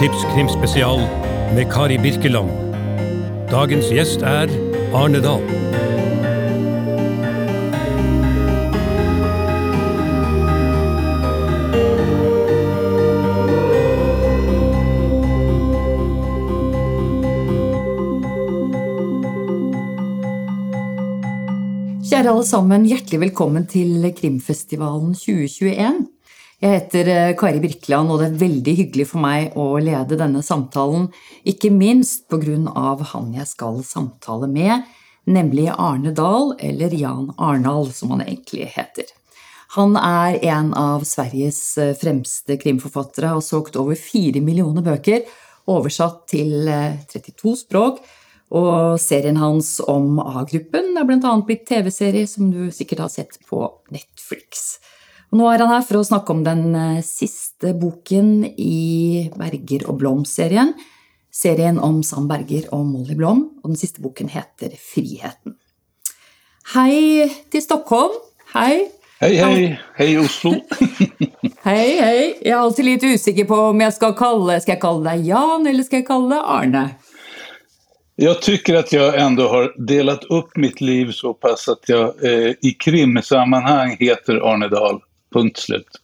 Tips Tipskrimspesial med Kari Birkeland. Dagens gjest er Arne Dahl. Kjære alle sammen, hjertelig velkommen til Krimfestivalen 2021. Jeg heter eh, Kari Birkeland, og det er veldig hyggelig for meg å lede denne samtalen, ikke minst på grunn av han jeg skal samtale med, nemlig Arne Dahl, eller Jan Arnald, som han egentlig heter. Han er en av Sveriges eh, fremste krimforfattere, har solgt over fire millioner bøker, oversatt til eh, 32 språk, og serien hans om A-gruppen er bl.a. blitt TV-serie, som du sikkert har sett på Netflix. Og nå er han her for å snakke om den eh, siste boken i Berger og Blom-serien. Serien om Sam Berger og Molly Blom, og den siste boken heter Friheten. Hei til Stockholm. Hei. Hei, hei. Hei, Oslo. hei, hei. Jeg er alltid litt usikker på om jeg skal kalle, skal jeg kalle deg Jan eller skal jeg kalle deg Arne. Jag tycker att jag ändå har delat upp mitt liv så pass att jag eh, i krimsammanhang heter Arne Dahl. Punkt slut.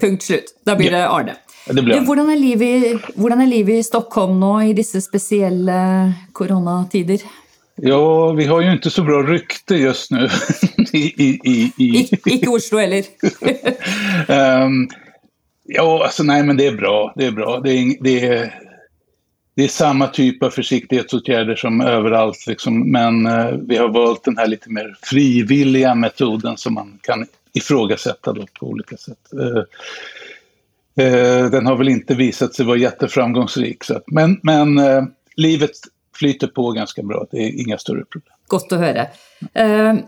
Punkt slut. Da blir det Arne. Det blir Arne. Hvordan, er livet, hvordan er livet i Stockholm nå i disse spesielle koronatider? Ja, vi har ju inte så bra rykte just nu. I, i, i, i. Oslo heller. um, ja, alltså nej men det är bra. Det är bra. Det är, det är, det är samma typ av försiktighetsåtgärder som överallt. Liksom, men uh, vi har valt den här lite mer frivilliga metoden som man kan ifrågasätta då på olika sätt. Eh, eh, den har väl inte visat sig vara jätteframgångsrik. Så att, men men eh, livet flyter på ganska bra, det är inga större problem. Godt å høre. Uh,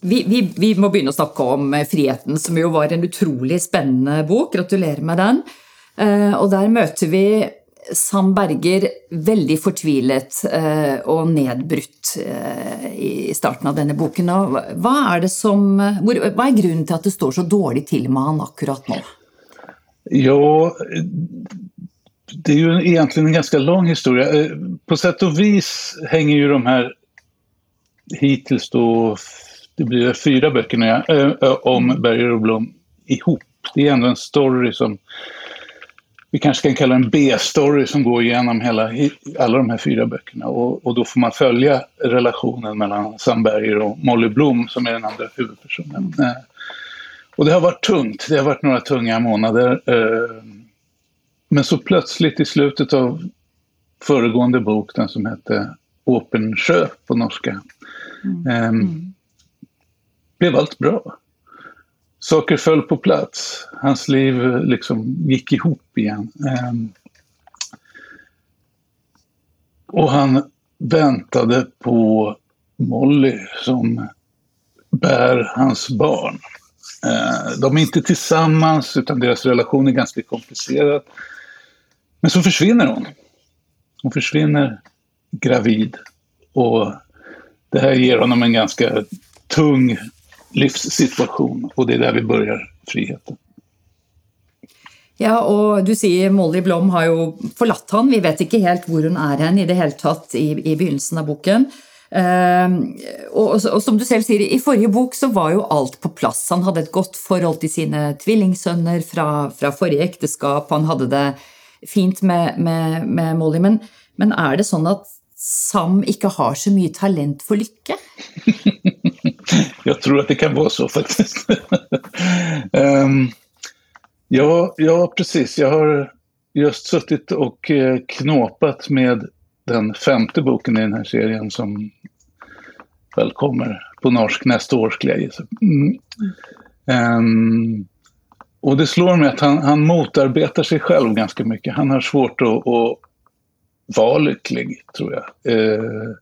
vi, vi, vi, må begynne å snakke om eh, Friheten, som jo var en utrolig spennende bok. Gratulerer med den. Uh, og der møter vi Sam Berger veldig fortvilet eh, og nedbrutt eh, i starten av denne boken. hva, er det som, hva er grunnen til at det står så dårlig til med han akkurat nå? Ja, det är ju egentligen en ganska lång historia. Eh, på sätt och vis hänger ju de här hittills då, det blir fyra böckerna om Berger och Blom ihop. Det är ändå en story som vi kanske kan kalla en B-story som går igenom hela, alla de här fyra böckerna. Och, och då får man följa relationen mellan Sam Berger och Molly Blom som är den andra huvudpersonen. Mm. Och det har varit tungt, det har varit några tunga månader. Eh, men så plötsligt i slutet av föregående bok, den som hette Åpensjö på norska, mm. Mm. blev allt bra saker föll på plats. Hans liv eh, liksom gick ihop igen. Ehm. Och han väntade på Molly som bär hans barn. Ehm, de är inte tillsammans utan deras relation är ganska komplicerad. Men så försvinner hon. Hon försvinner gravid. Och det här ger honom en ganska tung livssituation. Och det är där vi börjar friheten. Ja, og du sier Molly Blom har jo forlatt han. Vi vet ikke helt hvor hun er hen i det hele tatt i, i begynnelsen av boken. Uh, og, og, som du selv sier, i forrige bok så var jo alt på plass. Han hadde et godt forhold til sine tvillingsønner fra, fra forrige ekteskap. Han hadde det fint med, med, med Molly. Men, men er det sånn at Sam ikke har så mye talent for lykke? jag tror att det kan vara så faktiskt. um, ja, ja, precis. Jag har just suttit och eh, knåpat med den femte boken i den här serien som väl kommer på norsk nästa år skulle jag gissa. Mm. Um, och det slår mig att han, han motarbetar sig själv ganska mycket. Han har svårt att, att vara lycklig, tror jag. Uh,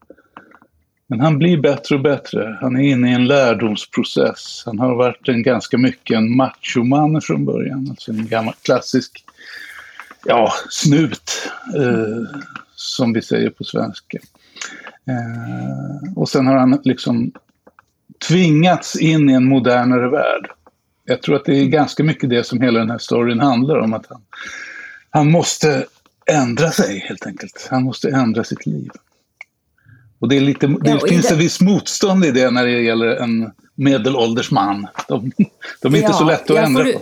men han blir bättre och bättre. Han är inne i en lärdomsprocess. Han har varit en ganska mycket en machoman från början. Alltså en gammal klassisk ja, snut, eh, som vi säger på svenska. Eh, och sen har han liksom tvingats in i en modernare värld. Jag tror att det är ganska mycket det som hela den här storyn handlar om. Att han, han måste ändra sig helt enkelt. Han måste ändra sitt liv. Och det, är lite, det Ja, och finns det- en viss motstånd i det när det gäller en medelålders man. De, de är inte Ja, så lätta att ja, ändra för på.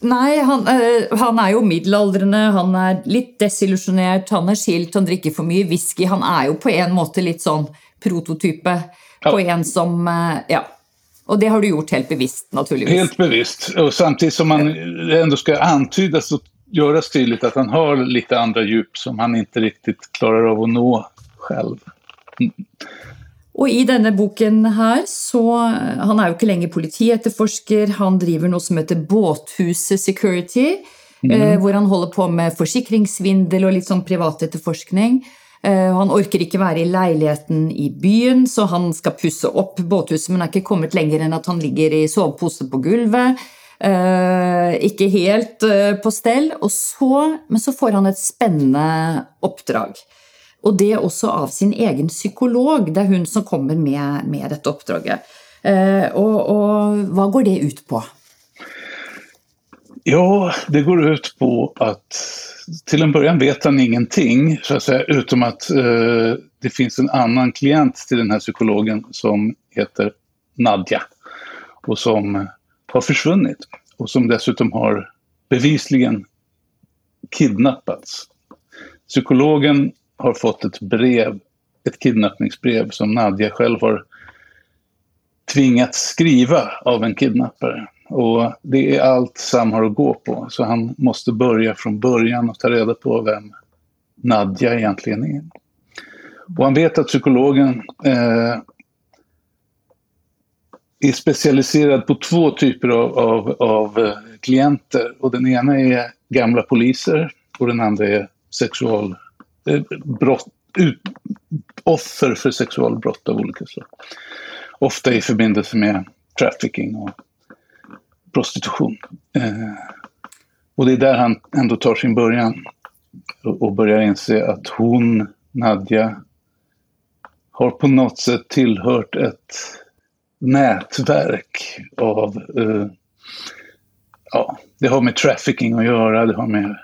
Nei, han, eh, han er jo middelaldrende, han er litt desillusjonert, han er skilt, han drikker for mye whisky. Han er jo på en måte litt sånn prototype på en som eh, Ja. Og det har du gjort helt bevisst, naturligvis. Helt bevisst. Och samtidigt som man ändå ska antydas och göras tydligt att han har lite andra djup som han inte riktigt klarar av att nå själv. Og i denne boken her, så Han er jo ikke lenger politietterforsker, han driver noe som heter Båthuset Security, eh, hvor han holder på med forsikringssvindel og litt sånn privatetterforskning. Eh, han orker ikke være i leiligheten i byen, så han skal pusse opp båthuset, men er ikke kommet lenger enn at han ligger i sovepose på gulvet. Eh, ikke helt eh, på stell. Så, men så får han et spennende oppdrag. Og det også av sin egen psykolog. Det er hun som kommer med, med dette oppdraget. Eh, og, og hva går det ut på? Ja, det går ut på att till en början vet han ingenting, så att säga, utom att eh, det finns en annan klient till den här psykologen som heter Nadja och som har försvunnit och som dessutom har bevisligen kidnappats. Psykologen har fått ett brev, ett kidnappningsbrev som Nadja själv har tvingats skriva av en kidnappare. Och det är allt Sam har att gå på. Så han måste börja från början och ta reda på vem Nadja egentligen är. Och han vet att psykologen eh, är specialiserad på två typer av, av, av eh, klienter. Och den ena är gamla poliser och den andra är sexual, Eh, brott, ut, offer för sexualbrott av olika slag. Ofta i förbindelse med trafficking och prostitution. Eh, och det är där han ändå tar sin början och, och börjar inse att hon, Nadja, har på något sätt tillhört ett nätverk av... Eh, ja, det har med trafficking att göra, det har med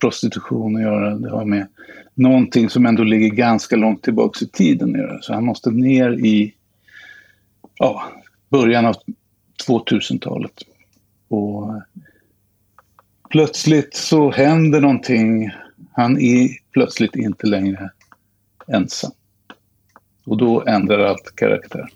prostitution att göra, det har med någonting som ändå ligger ganska långt tillbaka i tiden. Så han måste ner i ja, början av 2000-talet. Och eh, plötsligt så händer någonting. Han är plötsligt inte längre ensam. Och då ändrar allt karaktär.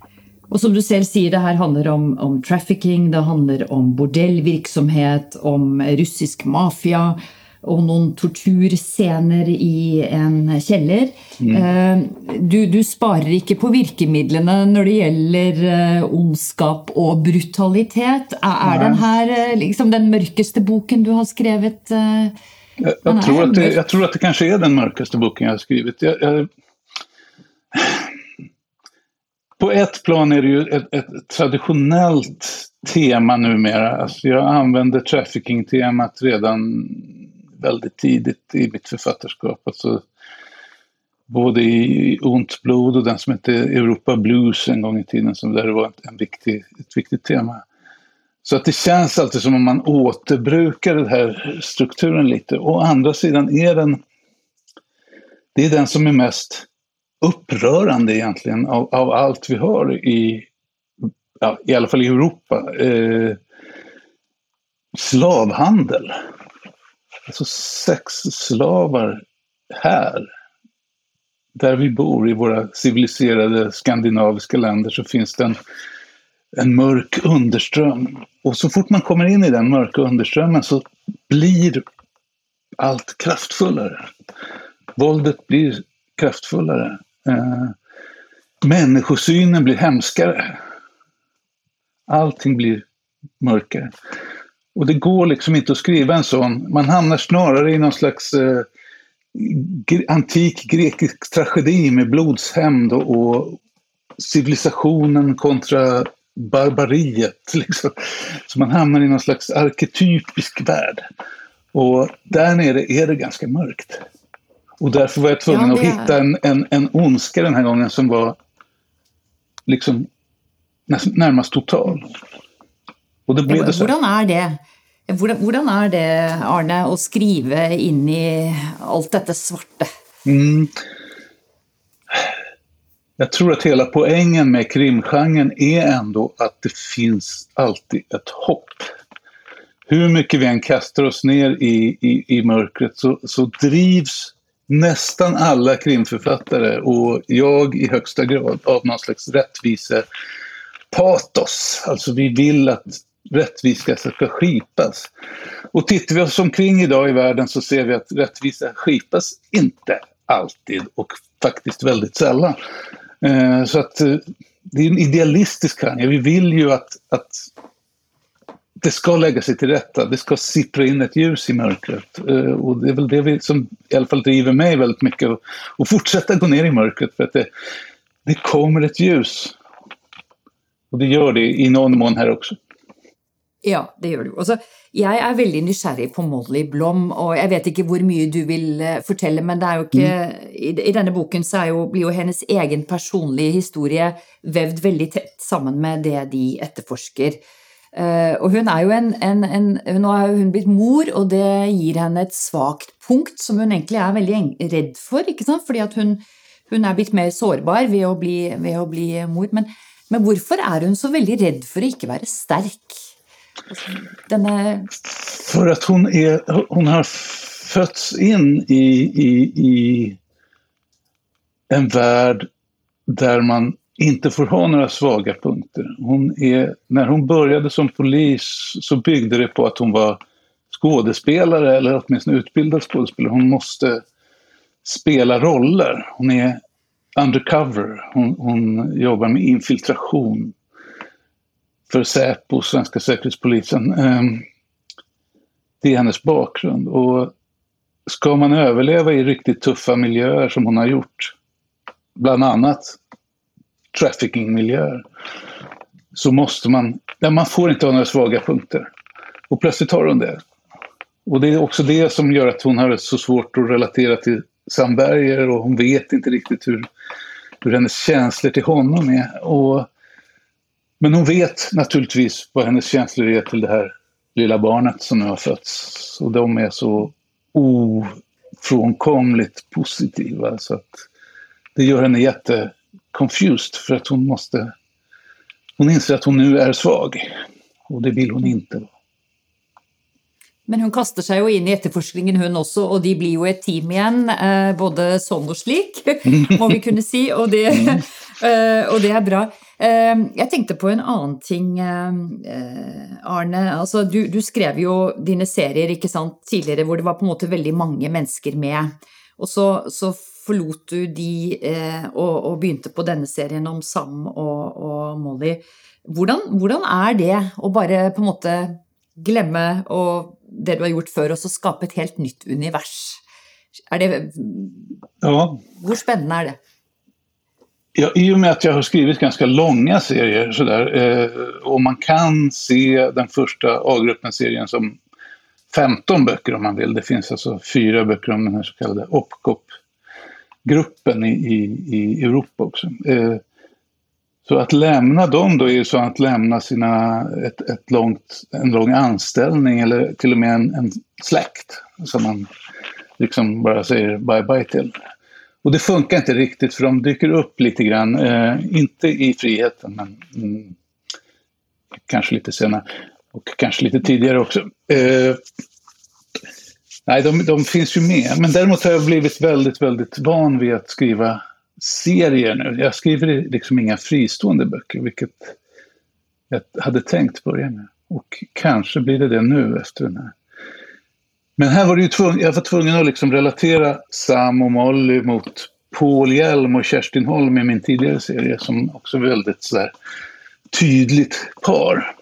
Och som du själv säger, det här handlar om, om trafficking, det handlar om bordellverksamhet, om rysk mafia og noen torturscener i en kjeller. Eh, Du, du sparer ikke på virkemidlene når det gjelder eh, ondskap og brutalitet. Er, er den her eh, liksom den mørkeste boken du har skrevet? eh, Jag, jag, är tror att det, jag tror att det kanske är den mörkaste boken jag har skrivit. Jag, jag, på ett plan är det ju ett, ett traditionellt tema numera. Alltså jag använde trafficking-temat redan väldigt tidigt i mitt författarskap. Alltså både i Ont blod och den som hette Europa Blues en gång i tiden som där det var ett, en viktig, ett viktigt tema. Så att det känns alltid som om man återbrukar den här strukturen lite. Å andra sidan är den, det är den som är mest upprörande egentligen av, av allt vi har i, ja, i alla fall i Europa. Eh, slavhandel. Alltså sexslavar här. Där vi bor i våra civiliserade skandinaviska länder så finns det en, en mörk underström. Och så fort man kommer in i den mörka underströmmen så blir allt kraftfullare. Våldet blir kraftfullare. Eh, människosynen blir hemskare. Allting blir mörkare. Och det går liksom inte att skriva en sån. Man hamnar snarare i någon slags eh, antik grekisk tragedi med blodshämnd och, och civilisationen kontra barbariet. Liksom. Så man hamnar i någon slags arketypisk värld. Och där nere är det ganska mörkt. Och därför var jag tvungen Ja, att hitta en, en, en ondska den här gången som var liksom närmast total. Och det så. Hvordan er det? Hvordan, hvordan, er det, Arne, å skrive inn i alt dette svarte? Mm. Jag tror att hela poängen med krimgenren är ändå att det finns alltid ett hopp. Hur mycket vi än kastar oss ner i, i, i mörkret så, så drivs nästan alla krimförfattare och jag i högsta grad av någon slags rättvisepatos. Alltså vi vill att rättvisa ska skipas. Och tittar vi oss omkring idag i världen så ser vi att rättvisa skipas inte alltid och faktiskt väldigt sällan. Eh, så att eh, det är en idealistisk tanke. Vi vill ju att, att det ska lägga sig till rätta. Det ska sippra in ett ljus i mörkret. Eh, och det är väl det vi, som i alla fall driver mig väldigt mycket. Att fortsätta gå ner i mörkret för att det, det kommer ett ljus. Och det gör det i någon mån här också. Ja, det gjør du. Altså, jeg er veldig nysgjerrig på Molly Blom, og jeg vet ikke hvor mye du vil eh, fortelle, men det er jo ikke mm. i, i, denne boken så jo, blir jo hennes egen personlige historie vevd veldig tett sammen med det de etterforsker. Uh, og hun er jo en, en, en, Nå er hun blitt mor, og det gir henne et svakt punkt som hun egentlig er veldig redd for, ikke sant? fordi at hun, hun er blitt mer sårbar ved å bli, ved å bli mor. Men, men hvorfor er hun så veldig redd for å ikke være sterk? Den är... För att hon, är, hon har fötts in i, i, i en värld där man inte får ha några svaga punkter. Hon är, när hon började som polis så byggde det på att hon var skådespelare eller åtminstone utbildad skådespelare. Hon måste spela roller. Hon är undercover. Hon, hon jobbar med infiltration för Säpo, svenska säkerhetspolisen. Ehm, det är hennes bakgrund. Och ska man överleva i riktigt tuffa miljöer som hon har gjort, bland annat trafficking-miljöer, så måste man, ja, man får inte ha några svaga punkter. Och plötsligt har hon det. Och det är också det som gör att hon har så svårt att relatera till Sam Berger och hon vet inte riktigt hur, hur hennes känslor till honom är. Och men hon vet naturligtvis vad hennes känslor är till det här lilla barnet som nu har fötts. Och de är så ofrånkomligt positiva så att det gör henne jätteconfused för att hon måste... Hon inser att hon nu är svag och det vill hon inte vara. Men hun kaster seg jo inn i etterforskningen, hun også, og de blir jo et team igjen. Eh, både sånn og slik, må vi kunne si, og det, eh, og det er bra. Eh, jeg tenkte på en annen ting, Arne. Altså, du, du, skrev jo dine serier ikke sant, tidligere hvor det var på en måte veldig mange mennesker med. Og så, så forlot du de og, og, begynte på denne serien om Sam og, og Molly. Hvordan, hvordan er det å bare på en måte glemme det du har gjort før, og så skape et helt nytt univers. Er det ja. Hvor spennende är det? Ja, I och med att jag har skrivit ganska långa serier sådär, eh, och man kan se den första A-gruppen-serien som 15 böcker om man vill. Det finns alltså fyra böcker om den här så kallade Opcop-gruppen i, i, i Europa också. Eh, så att lämna dem då är ju så att lämna sina, ett, ett långt, en lång anställning eller till och med en, en släkt som man liksom bara säger bye bye till. Och det funkar inte riktigt för de dyker upp lite grann, eh, inte i friheten men mm, kanske lite senare och kanske lite tidigare också. Eh, nej, de, de finns ju med, men däremot har jag blivit väldigt, väldigt van vid att skriva serier nu. Jag skriver liksom inga fristående böcker, vilket jag hade tänkt börja med. Och kanske blir det det nu efter den här. Men här var det ju tvungen, jag var tvungen att liksom relatera Sam och Molly mot Paul Hjelm och Kerstin Holm i min tidigare serie som också är väldigt så tydligt par.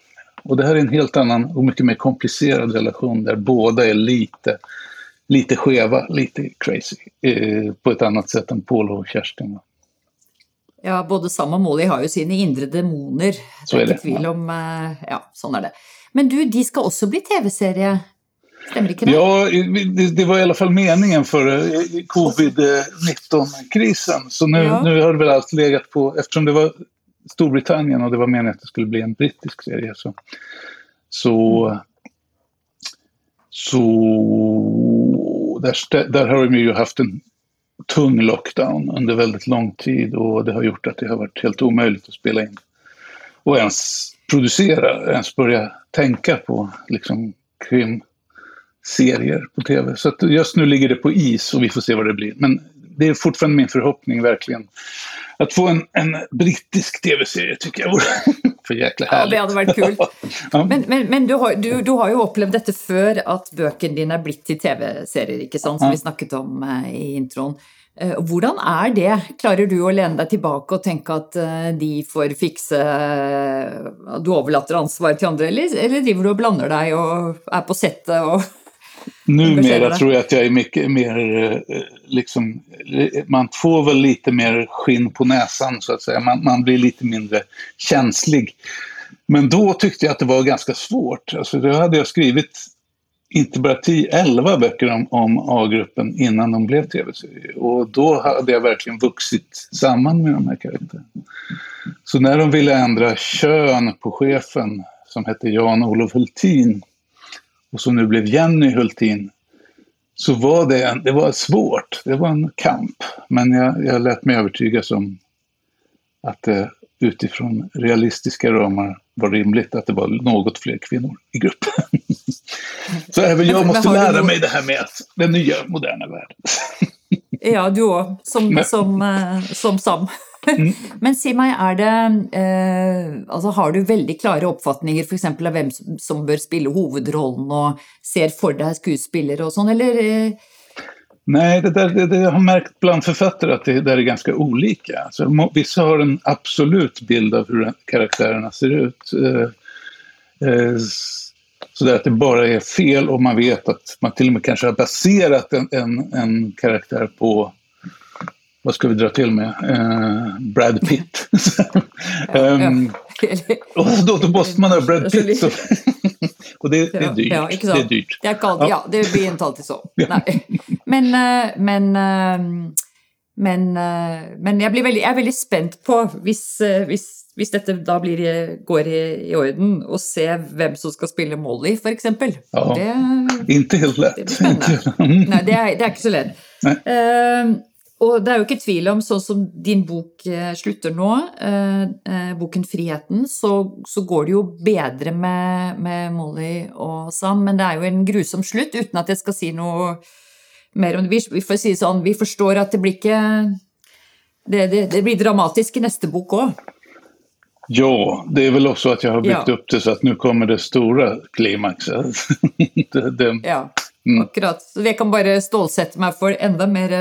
Och det här är en helt annan och mycket mer komplicerad relation där båda är lite lite skeva, lite crazy eh, på ett annat sätt än Paul och Kerstin. Ja, både Sam och Molly har ju sina inre demoner. Så är det. Tvil om, eh, ja, sån är det. Men du, de ska också bli tv-serie. Inte det? Ja, det, var i alla fall meningen för eh, covid-19-krisen. Så nu, ja. nu har det väl allt legat på, eftersom det var Storbritannien och det var meningen att det skulle bli en brittisk serie så, så så där, där har de ju haft en tung lockdown under väldigt lång tid och det har gjort att det har varit helt omöjligt att spela in och ens producera, ens börja tänka på liksom krimserier på tv. Så just nu ligger det på is och vi får se vad det blir. Men det är fortfarande min förhoppning verkligen. Att få en, en brittisk tv-serie tycker jag vore för jäkla härligt. Ja, det hade varit kul. ja. Men, men, men du, har, du, du, har ju upplevt detta för att böckerna dina är blivit till tv-serier, inte sant? Som ja. vi snackat om eh, i intron. Uh, hvordan er det? Klarer du å lene deg tilbake og tenke at uh, de får uh, Du overlater ansvaret til andre, eller, eller driver du og blander deg og er på settet og Numera tror jag att jag är mycket mer, liksom, man får väl lite mer skinn på näsan så att säga. Man, man blir lite mindre känslig. Men då tyckte jag att det var ganska svårt. Alltså, då hade jag skrivit inte bara 10, 11 böcker om, om A-gruppen innan de blev tv-serier. Och då hade jag verkligen vuxit samman med de här karaktärerna. Så när de ville ändra kön på chefen som hette Jan-Olof Hultin och som nu blev Jenny Hultin så var det, det var svårt, det var en kamp. Men jag, jag lät mig övertygas om att det utifrån realistiska ramar var rimligt att det var något fler kvinnor i gruppen. Så även jag måste lära mig det här med den nya moderna världen. ja, du òg, som, som, uh, som. Mm. Men si meg, er det eh, altså Har du veldig klare oppfatninger f.eks. av hvem som, som bør spille hovedrollen, og ser for deg skuespillere og sånn, eller? Eh? Nej, det, där, det, det, jag har märkt bland författare att det, det är ganska olika. Alltså, vissa har en absolut bild av hur karaktärerna ser ut. Eh, eh, så där att det bara är fel och man vet att man till och med kanske har baserat en, en, en karaktär på vad ska vi dra till med? Uh, Brad Pitt. um, och då, då måste man ha Brad Pitt. Så, och det, det, är dyrt. Ja, det är dyrt. Det, kalt, ja. ja. det blir inte alltid så. Men, eh, men, eh, men, men jeg, blir veldig, jeg er veldig spent på, hvis, hvis, hvis dette da blir, går i, i, orden, å se hvem som skal spille Molly, f.eks. Ja, det, ikke helt lett. Det blir spennende. Nei, det er, det er ikke så lett. Uh, og det er jo ikke tvil om, sånn som din bok eh, slutter nå, eh, eh, boken 'Friheten', så, så, går det jo bedre med, med, Molly og Sam, men det er jo en grusom slutt, uten at jeg skal si noe mer om det. Vi, får si sånn, vi forstår at det blir ikke Det, det, det blir dramatisk i neste bok òg. Ja, det är väl också att jag har byggt ja. upp det så att nu kommer det stora klimaxet. det, det, ja, mm. akkurat. Så jeg kan bare stålsette meg for enda mer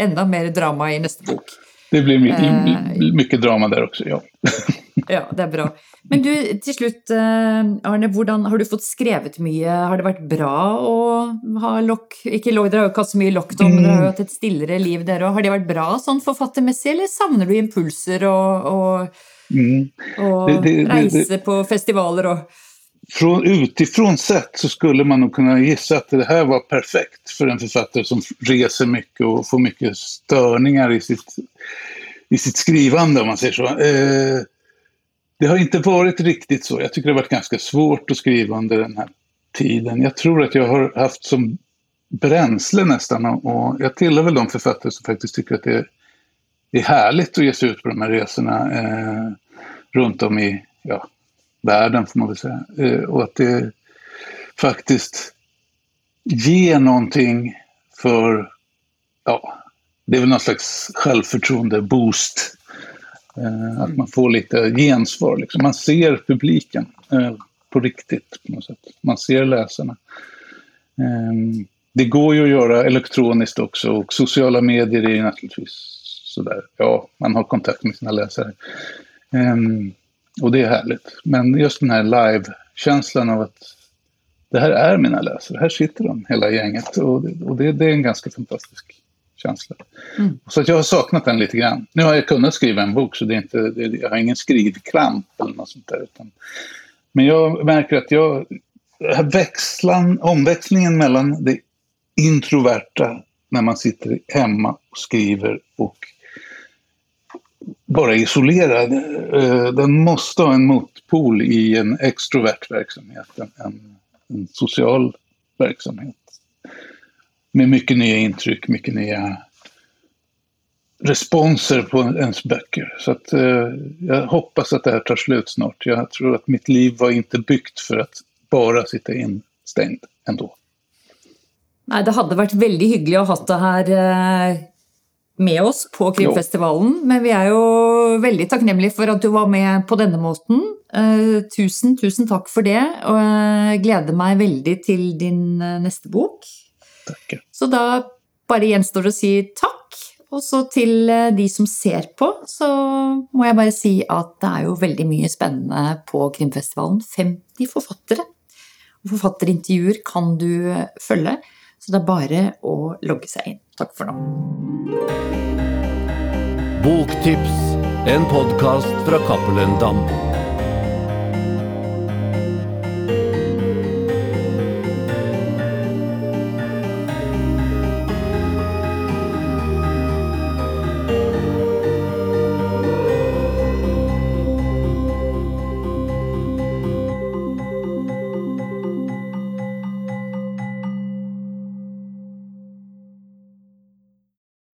ända mer drama i nästa bok. Det blir mycket, uh, mycket drama där också, ja. ja, det är bra. Men du, till slut, eh, Arne, hvordan, har du fått skrivit mycket? Har det varit bra att ha lock... Ikke lock, har hatt så mye lockdown, men dere har jo hatt et stillere liv, dere òg. Har det varit bra sånn forfattermessig, eller savner du impulser och og, mm. og reise på festivaler och från, utifrån sett så skulle man nog kunna gissa att det här var perfekt för en författare som reser mycket och får mycket störningar i sitt, i sitt skrivande om man säger så. Eh, det har inte varit riktigt så. Jag tycker det har varit ganska svårt att skriva under den här tiden. Jag tror att jag har haft som bränsle nästan och jag tillhör väl de författare som faktiskt tycker att det är härligt att ge sig ut på de här resorna eh, runt om i ja, världen får man väl säga. Eh, och att det faktiskt ger någonting för, ja, det är väl någon slags självförtroende-boost. Eh, att man får lite gensvar. Liksom. Man ser publiken eh, på riktigt på något sätt. Man ser läsarna. Det går ju att göra elektroniskt också och sociala medier är ju naturligtvis sådär, ja, man har kontakt med sina läsare. Och det är härligt. Men just den här live-känslan av att det här är mina läsare, här sitter de, hela gänget. Och det, och det, det är en ganska fantastisk känsla. Mm. Så att jag har saknat den lite grann. Nu har jag kunnat skriva en bok så det är inte, det, jag har ingen skrivkramp eller något sånt där. Utan, men jag märker att jag, växlan, omväxlingen mellan det introverta när man sitter hemma och skriver och bara isolerad. Eh, den måste ha en motpol i en extrovert verksamhet, en, en social verksamhet. Med mycket nya intryck, mycket nya responser på ens böcker. Så att, eh, jag hoppas att det här tar slut snart. Jag tror att mitt liv var inte byggt för att bara sitta instängd ändå. Nej, det hade varit väldigt hyggligt att ha det här eh, med oss på Krimfestivalen, jo. men vi är ju väldigt tacksamma för att du var med på denna måten. Uh, tusen, tusen tack för det, och jag gläder mig väldigt till din uh, nästa bok. Tack. Så då bara gjenstår det att säga tack. Och så till uh, de som ser på, så må jag bara säga att det är ju väldigt mycket spännande på Krimfestivalen. 50 författare. Och författarintervjuer kan du följa. Så det är bara att logga sig in. Tack för nu. Boktips, en podcast från Cappelen Damm.